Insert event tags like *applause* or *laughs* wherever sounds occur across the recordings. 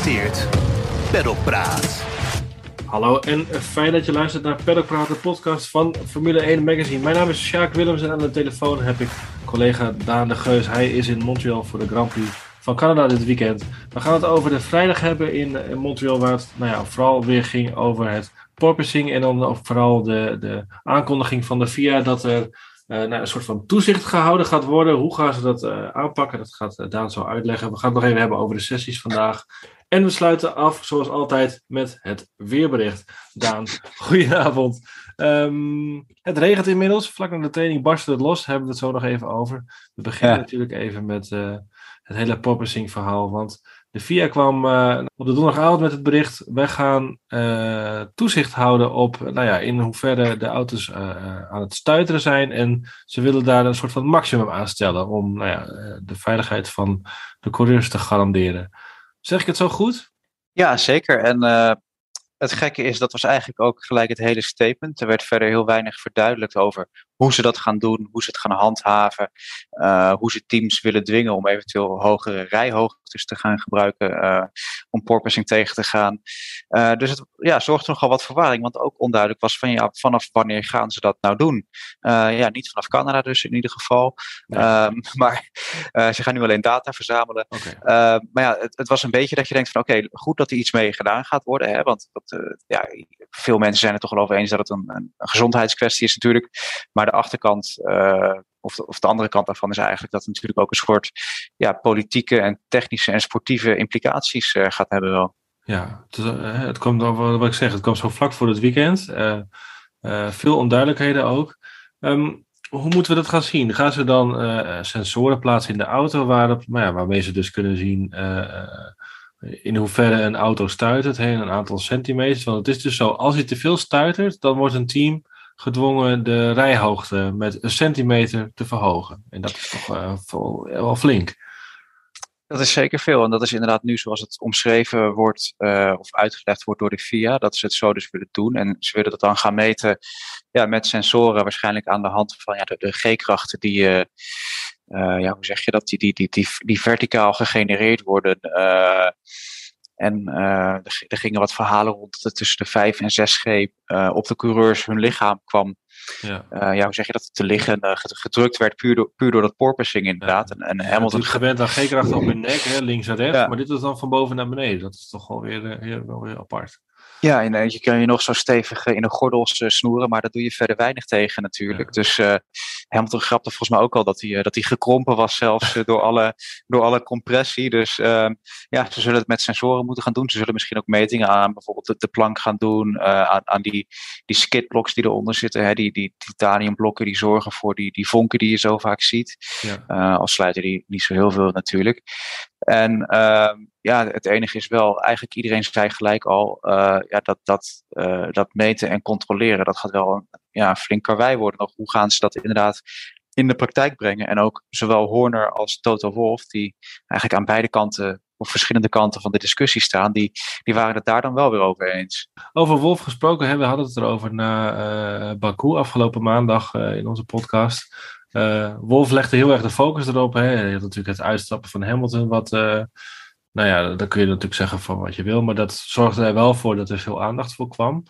presenteert Paddock Praat. Hallo en fijn dat je luistert naar Paddock Praat, de podcast van Formule 1 Magazine. Mijn naam is Sjaak Willems en aan de telefoon heb ik collega Daan de Geus. Hij is in Montreal voor de Grand Prix van Canada dit weekend. We gaan het over de vrijdag hebben in Montreal, waar het nou ja, vooral weer ging over het porpoising en dan vooral de, de aankondiging van de FIA dat er uh, nou, een soort van toezicht gehouden gaat worden. Hoe gaan ze dat uh, aanpakken? Dat gaat uh, Daan zo uitleggen. We gaan het nog even hebben over de sessies vandaag. En we sluiten af, zoals altijd, met het weerbericht. Daan, *laughs* goedenavond. Um, het regent inmiddels. Vlak na de training barstte het los. Hebben we het zo nog even over. We beginnen ja. natuurlijk even met het hele porpoising verhaal. Want de FIA kwam uh, op de donderdagavond met het bericht: wij gaan uh, toezicht houden op nou ja, in hoeverre de auto's aan het stuiteren zijn. En ze willen daar een soort van maximum aan stellen om nou ja, de veiligheid van de coureurs te garanderen. Zeg ik het zo goed? Ja, zeker. En het gekke is, dat was eigenlijk ook gelijk het hele statement. Er werd verder heel weinig verduidelijkt over hoe ze dat gaan doen, hoe ze het gaan handhaven, uh, hoe ze teams willen dwingen om eventueel hogere rijhoogtes te gaan gebruiken uh, om porpoising tegen te gaan. Uh, dus het ja, zorgde nogal wat verwarring, want ook onduidelijk was van ja, vanaf wanneer gaan ze dat nou doen? ja, niet vanaf Canada dus in ieder geval. Nee. Um, *laughs* maar ze gaan nu alleen data verzamelen. Okay. maar ja, het, het, was een beetje dat je denkt van oké, okay, goed dat er iets mee gedaan gaat worden, hè, want dat, ja, veel mensen zijn het toch wel over eens dat het een, een, gezondheidskwestie is natuurlijk. Maar de achterkant, uh, of, de, of de andere kant daarvan, is eigenlijk dat het natuurlijk ook een soort ja, politieke en technische en sportieve implicaties uh, gaat hebben wel. Ja, het, uh, het komt over wat ik zeg, het komt zo vlak voor het weekend. veel onduidelijkheden ook. Um, hoe moeten we dat gaan zien? Gaan ze dan sensoren plaatsen in de auto waarop, nou ja, waarmee ze dus kunnen zien in hoeverre een auto stuitert, een aantal centimeters. Want het is dus zo, als hij te veel stuitert, dan wordt een team gedwongen de rijhoogte met een centimeter te verhogen. En dat is toch uh, wel flink. Dat is zeker veel. En dat is inderdaad nu zoals het omschreven wordt uh, of uitgelegd wordt door de FIA. Dat ze het zo dus willen doen. En ze willen dat dan gaan meten ja, met sensoren. Waarschijnlijk aan de hand van ja, de, de G-krachten die, uh, ja, hoe zeg je dat? Die, die, die, die, die verticaal gegenereerd worden. En uh, er, gingen wat verhalen rond dat tussen de 5 en 6 G uh, op de coureurs hun lichaam kwam. Ja. Uh, ja, hoe zeg je dat? Te liggen, gedrukt werd puur door, puur door dat porpoising inderdaad. Ja. En, en Hamilton... Ja, gewend aan G-kracht op hun nek, hè, links en rechts. Ja. Maar dit is dan van boven naar beneden. Dat is toch wel weer, wel weer apart. Ja, in eentje kan je nog zo stevig in een gordel snoeren, maar daar doe je verder weinig tegen natuurlijk. Dus uh, Hamilton grapte volgens mij ook al dat hij, dat hij gekrompen was zelfs door, alle, door alle compressie. Dus uh, ja, ze zullen het met sensoren moeten gaan doen. Ze zullen misschien ook metingen aan bijvoorbeeld de, de plank gaan doen, uh, aan, aan die, die skidblocks die eronder zitten. Hè, die, die titaniumblokken die zorgen voor die, die vonken die je zo vaak ziet. Ja. al sluiten die niet zo heel veel natuurlijk. En uh, ja, het enige is wel, eigenlijk iedereen zei gelijk al, uh, ja, dat, dat, uh, dat meten en controleren, dat gaat wel een ja, flink karwei worden. Hoe gaan ze dat inderdaad in de praktijk brengen? En ook zowel Horner als Toto Wolf, die eigenlijk aan beide kanten, op verschillende kanten van de discussie staan, die, die waren het daar dan wel weer over eens. Over Wolf gesproken, hè, we hadden het erover na uh, Baku afgelopen maandag in onze podcast. Wolf legde heel erg de focus erop. Hè. Hij had natuurlijk het uitstappen van Hamilton, wat, nou ja, daar kun je natuurlijk zeggen van wat je wil, maar dat zorgde er wel voor dat er veel aandacht voor kwam.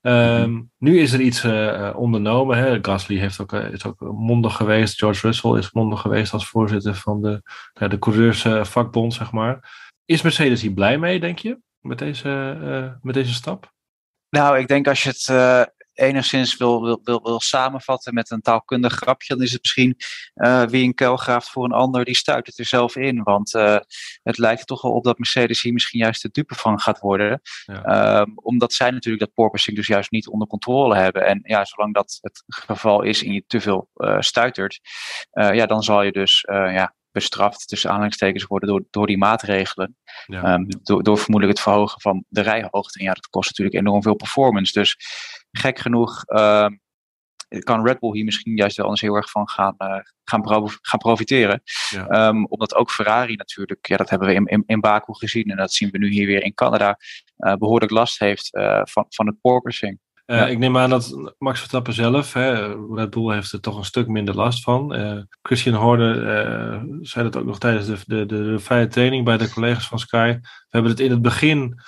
Um, nu is er iets uh, ondernomen. Hè. Gasly heeft ook, is ook mondig geweest. George Russell is mondig geweest als voorzitter van de, de coureursvakbond, zeg maar. Is Mercedes hier blij mee, denk je, met deze, met deze stap? Nou, ik denk als je het enigszins wil, wil, wil, wil samenvatten met een taalkundig grapje, dan is het misschien uh, wie een kuil graaft voor een ander, die stuit het er zelf in. Want uh, het lijkt er toch wel op dat Mercedes hier misschien juist de dupe van gaat worden. Ja. Um, omdat zij natuurlijk dat porpoising dus juist niet onder controle hebben. En ja, zolang dat het geval is en je te veel uh, stuitert, ja, dan zal je dus ja, bestraft, tussen aanhalingstekens, worden door, door die maatregelen. Ja. Um, door, door vermoedelijk het verhogen van de rijhoogte. En ja, dat kost natuurlijk enorm veel performance. Dus gek genoeg uh, kan Red Bull hier misschien juist wel eens heel erg van gaan, uh, gaan, gaan profiteren. Ja. Um, omdat ook Ferrari natuurlijk, ja, dat hebben we in, in, in Baku gezien en dat zien we nu hier weer in Canada, uh, behoorlijk last heeft uh, van, van het porpoising. Ik neem aan dat Max Verstappen zelf, hè, Red Bull heeft er toch een stuk minder last van. Christian Horner zei dat ook nog tijdens de, de, de, de, vrije training bij de collega's van Sky. We hebben het in het begin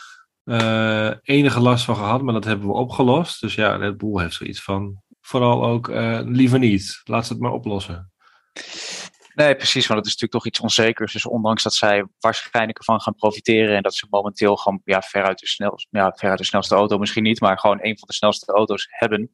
enige last van gehad, maar dat hebben we opgelost. Dus ja, Red Bull heeft zoiets van, vooral ook liever niet. Laat ze het maar oplossen. Nee, precies, want het is natuurlijk toch iets onzekers. Dus ondanks dat zij waarschijnlijk ervan gaan profiteren en dat ze momenteel gewoon ja, veruit, de snelste, ja, veruit de snelste auto misschien niet, maar gewoon een van de snelste auto's hebben,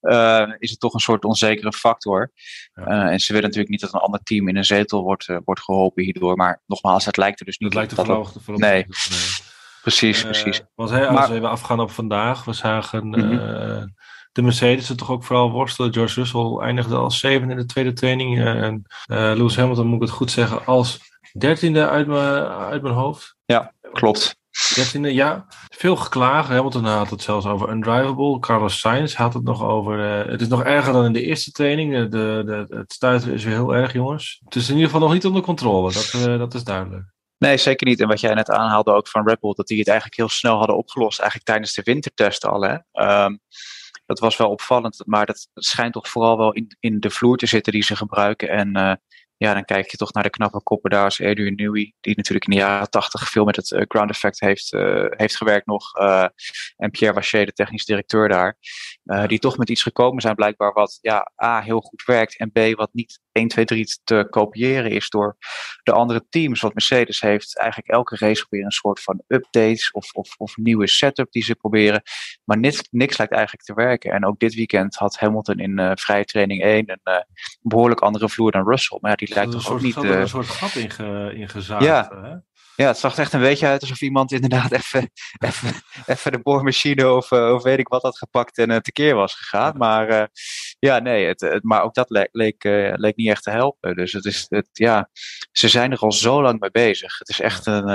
uh, is het toch een soort onzekere factor. Ja. Uh, en ze willen natuurlijk niet dat een ander team in een zetel wordt, uh, wordt geholpen hierdoor. Maar nogmaals, het lijkt er dus niet het lijkt er voorlopig, dat nee. nee. Precies, precies. Want als maar, we even afgaan op vandaag, we zagen mm -hmm de Mercedes er toch ook vooral worstelen. George Russell eindigde als zeven in de tweede training. Eh, en uh, Lewis Hamilton, moet ik het goed zeggen, als dertiende uit mijn, uit mijn hoofd. Ja, klopt. Dertiende, ja. Veel geklagen. Hamilton had het zelfs over undrivable. Carlos Sainz had het nog over... Uh, het is nog erger dan in de eerste training. De, de, het stuiten is weer heel erg, jongens. Het is in ieder geval nog niet onder controle. Dat, uh, dat is duidelijk. Nee, zeker niet. En wat jij net aanhaalde ook van Red dat die het eigenlijk heel snel hadden opgelost, eigenlijk tijdens de wintertesten al. Hè? Um, dat was wel opvallend, maar dat schijnt toch vooral wel in, in de vloer te zitten die ze gebruiken. En uh, ja, dan kijk je toch naar de knappe koppen daar als Adrian Newey, die natuurlijk in de jaren tachtig veel met het uh, ground effect heeft, uh, heeft gewerkt nog. en Pierre Waché, de technisch directeur daar. die toch met iets gekomen zijn blijkbaar wat ja, A, heel goed werkt en B, wat niet 1, 2, 3 te kopiëren is door de andere teams. Want Mercedes heeft eigenlijk elke race weer een soort van updates of, of, of nieuwe setup die ze proberen. Maar niks, niks lijkt eigenlijk te werken. En ook dit weekend had Hamilton in vrije training 1 een behoorlijk andere vloer dan Russell. Maar ja, die lijkt ook niet... Er een soort gat inge, ingezaagd. Ja. Hè? Ja, het zag er echt een beetje uit alsof iemand inderdaad *laughs* even, even, even de boormachine of, uh, of weet ik wat had gepakt en uh, tekeer was gegaan. Maar uh, ja, nee, het, het, maar ook dat leek, leek, leek, niet echt te helpen. Dus het is, het, ja, ze zijn er al zo lang mee bezig. Het is echt een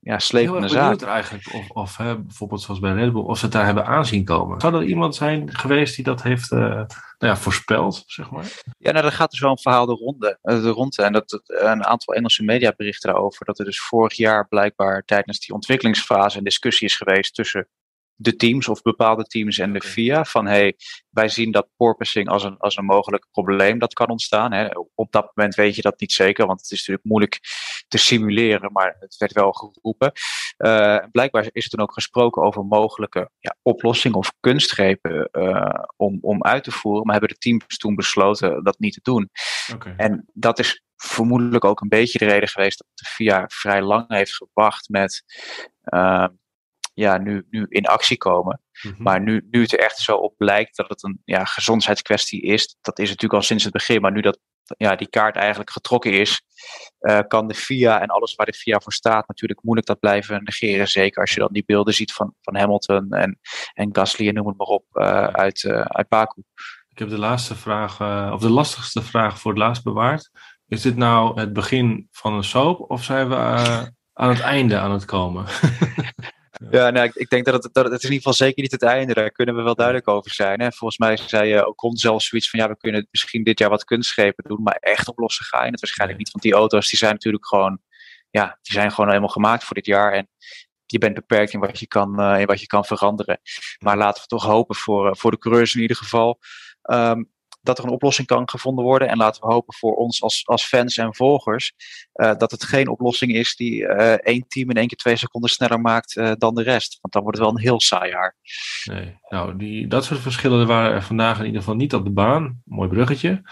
ja, slepende zaak. eigenlijk of, of hè, bijvoorbeeld zoals bij Red Bull, of ze het daar hebben aanzien komen. Zou er iemand zijn geweest die dat heeft uh, nou ja, voorspeld, zeg maar? Ja, nou, er gaat dus wel een verhaal de ronde. De ronde en dat, een aantal Engelse media berichten daarover. Dat er dus vorig jaar blijkbaar tijdens die ontwikkelingsfase een discussie is geweest tussen de teams of bepaalde teams en de FIA. Van hey, wij zien dat porpoising als een, als een mogelijk probleem dat kan ontstaan. Hè. Op dat moment weet je dat niet zeker, want het is natuurlijk moeilijk te simuleren, maar het werd wel geroepen. Uh, blijkbaar is er toen ook gesproken over mogelijke ja, oplossingen of kunstgrepen uh, om, om uit te voeren, maar hebben de teams toen besloten dat niet te doen. Okay. En dat is vermoedelijk ook een beetje de reden geweest dat de FIA vrij lang heeft gewacht met uh, ja, nu, nu in actie komen. Mm -hmm. Maar nu, nu het er echt zo op lijkt dat het een ja, gezondheidskwestie is, dat is natuurlijk al sinds het begin, maar nu dat ja, die kaart eigenlijk getrokken is, uh, kan de FIA en alles waar de FIA voor staat natuurlijk moeilijk dat blijven negeren. Zeker als je dan die beelden ziet van, van Hamilton en, en Gasly en noem het maar op uh, uit, uh, uit Baku. Ik heb de laatste vraag, of de lastigste vraag voor het laatst bewaard. Is dit nou het begin van een soap of zijn we aan het einde aan het komen? *laughs* Ja, nou, ik, ik, denk dat het, dat het is in ieder geval zeker niet het einde. Daar kunnen we wel duidelijk over zijn. Hè. Volgens mij zei uh, Ocon zelfs zoiets van ja, we kunnen misschien dit jaar wat kunstschepen doen, maar echt oplossen ga je het waarschijnlijk niet. Want die auto's die zijn natuurlijk gewoon, ja, die zijn gewoon helemaal gemaakt voor dit jaar. En je bent beperkt in wat je kan, uh, in wat je kan veranderen. Maar laten we toch hopen voor, uh, voor de coureurs in ieder geval. Um, dat er een oplossing kan gevonden worden. En laten we hopen voor ons als, als fans en volgers uh, dat het geen oplossing is die uh, één team in één keer twee seconden sneller maakt uh, dan de rest. Want dan wordt het wel een heel saai jaar. Nee, nou, die, dat soort verschillen waren er vandaag in ieder geval niet op de baan. Mooi bruggetje.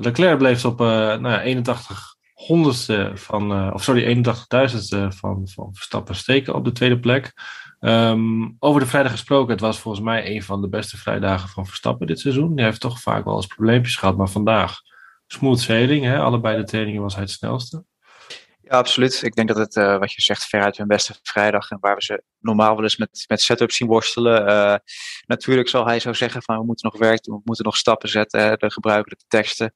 Leclerc bleef op nou ja, 81 honderdste van, of sorry, 81.000ste van, van Verstappen steken op de tweede plek. Um, over de vrijdag gesproken, het was volgens mij een van de beste vrijdagen van Verstappen dit seizoen. Die heeft toch vaak wel eens probleempjes gehad, maar vandaag smooth sailing. Hè? Allebei de trainingen was hij het snelste. Ja, absoluut. Ik denk dat het, uh, wat je zegt, veruit hun beste vrijdag. En waar we ze normaal wel eens met, met setup zien worstelen. Uh, natuurlijk zal hij zo zeggen van we moeten nog werken, we moeten nog stappen zetten. Hè, de gebruikelijke teksten.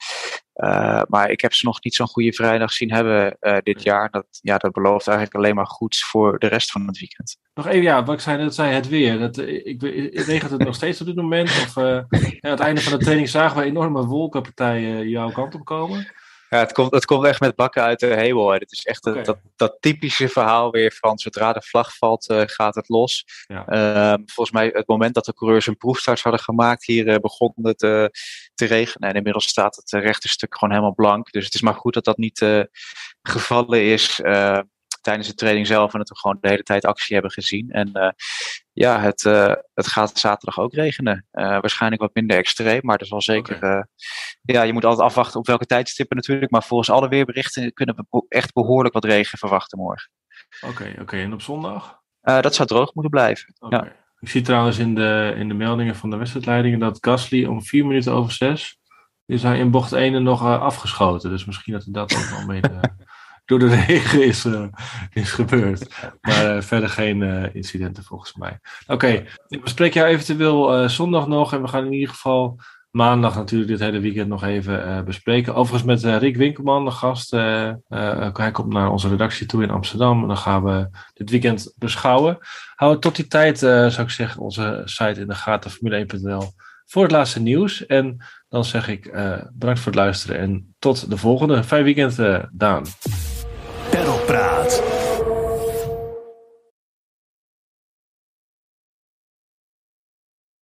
Uh, maar ik heb ze nog niet zo'n goede vrijdag zien hebben dit jaar. Dat, ja, dat belooft eigenlijk alleen maar goed voor de rest van het weekend. Nog even, ja, wat ik zei, dat zei het weer. Ik, regent het nog steeds op dit moment? Of ja, aan het einde van de training zagen we enorme wolkenpartijen jouw kant op komen? Ja, het komt, het komt echt met bakken uit de hemel. Het is echt dat, dat typische verhaal weer van zodra de vlag valt, uh, gaat het los. Ja. Uh, volgens mij, het moment dat de coureurs een proefstart hadden gemaakt, hier uh, begon het te regenen. En inmiddels staat het rechterstuk gewoon helemaal blank. Dus het is maar goed dat dat niet gevallen is tijdens de training zelf en dat we gewoon de hele tijd actie hebben gezien. En ja, het, uh, het gaat zaterdag ook regenen. Uh, waarschijnlijk wat minder extreem, maar dat is wel zeker. Okay. ja, je moet altijd afwachten op welke tijdstippen natuurlijk. Maar volgens alle weerberichten kunnen we echt behoorlijk wat regen verwachten morgen. Oké, okay, oké. En op zondag? dat zou droog moeten blijven. Ja. Ik zie trouwens in de, in de meldingen van de wedstrijdleidingen dat Gasly om vier minuten over zes is hij in bocht 1 nog afgeschoten. Dus misschien dat hij dat ook wel mee door de *laughs* regen is, uh, is gebeurd. Maar uh, verder geen uh, incidenten volgens mij. Oké, okay, ik bespreek jou eventueel zondag nog. En we gaan in ieder geval maandag natuurlijk dit hele weekend nog even bespreken. Overigens met Rick Winkelman, de gast. hij komt naar onze redactie toe in Amsterdam. En dan gaan we dit weekend beschouwen. Hou tot die tijd, zou ik zeggen, onze site in de gaten, formule1.nl. Voor het laatste nieuws. En dan zeg ik bedankt voor het luisteren en tot de volgende. Fijn weekend, Daan. prát.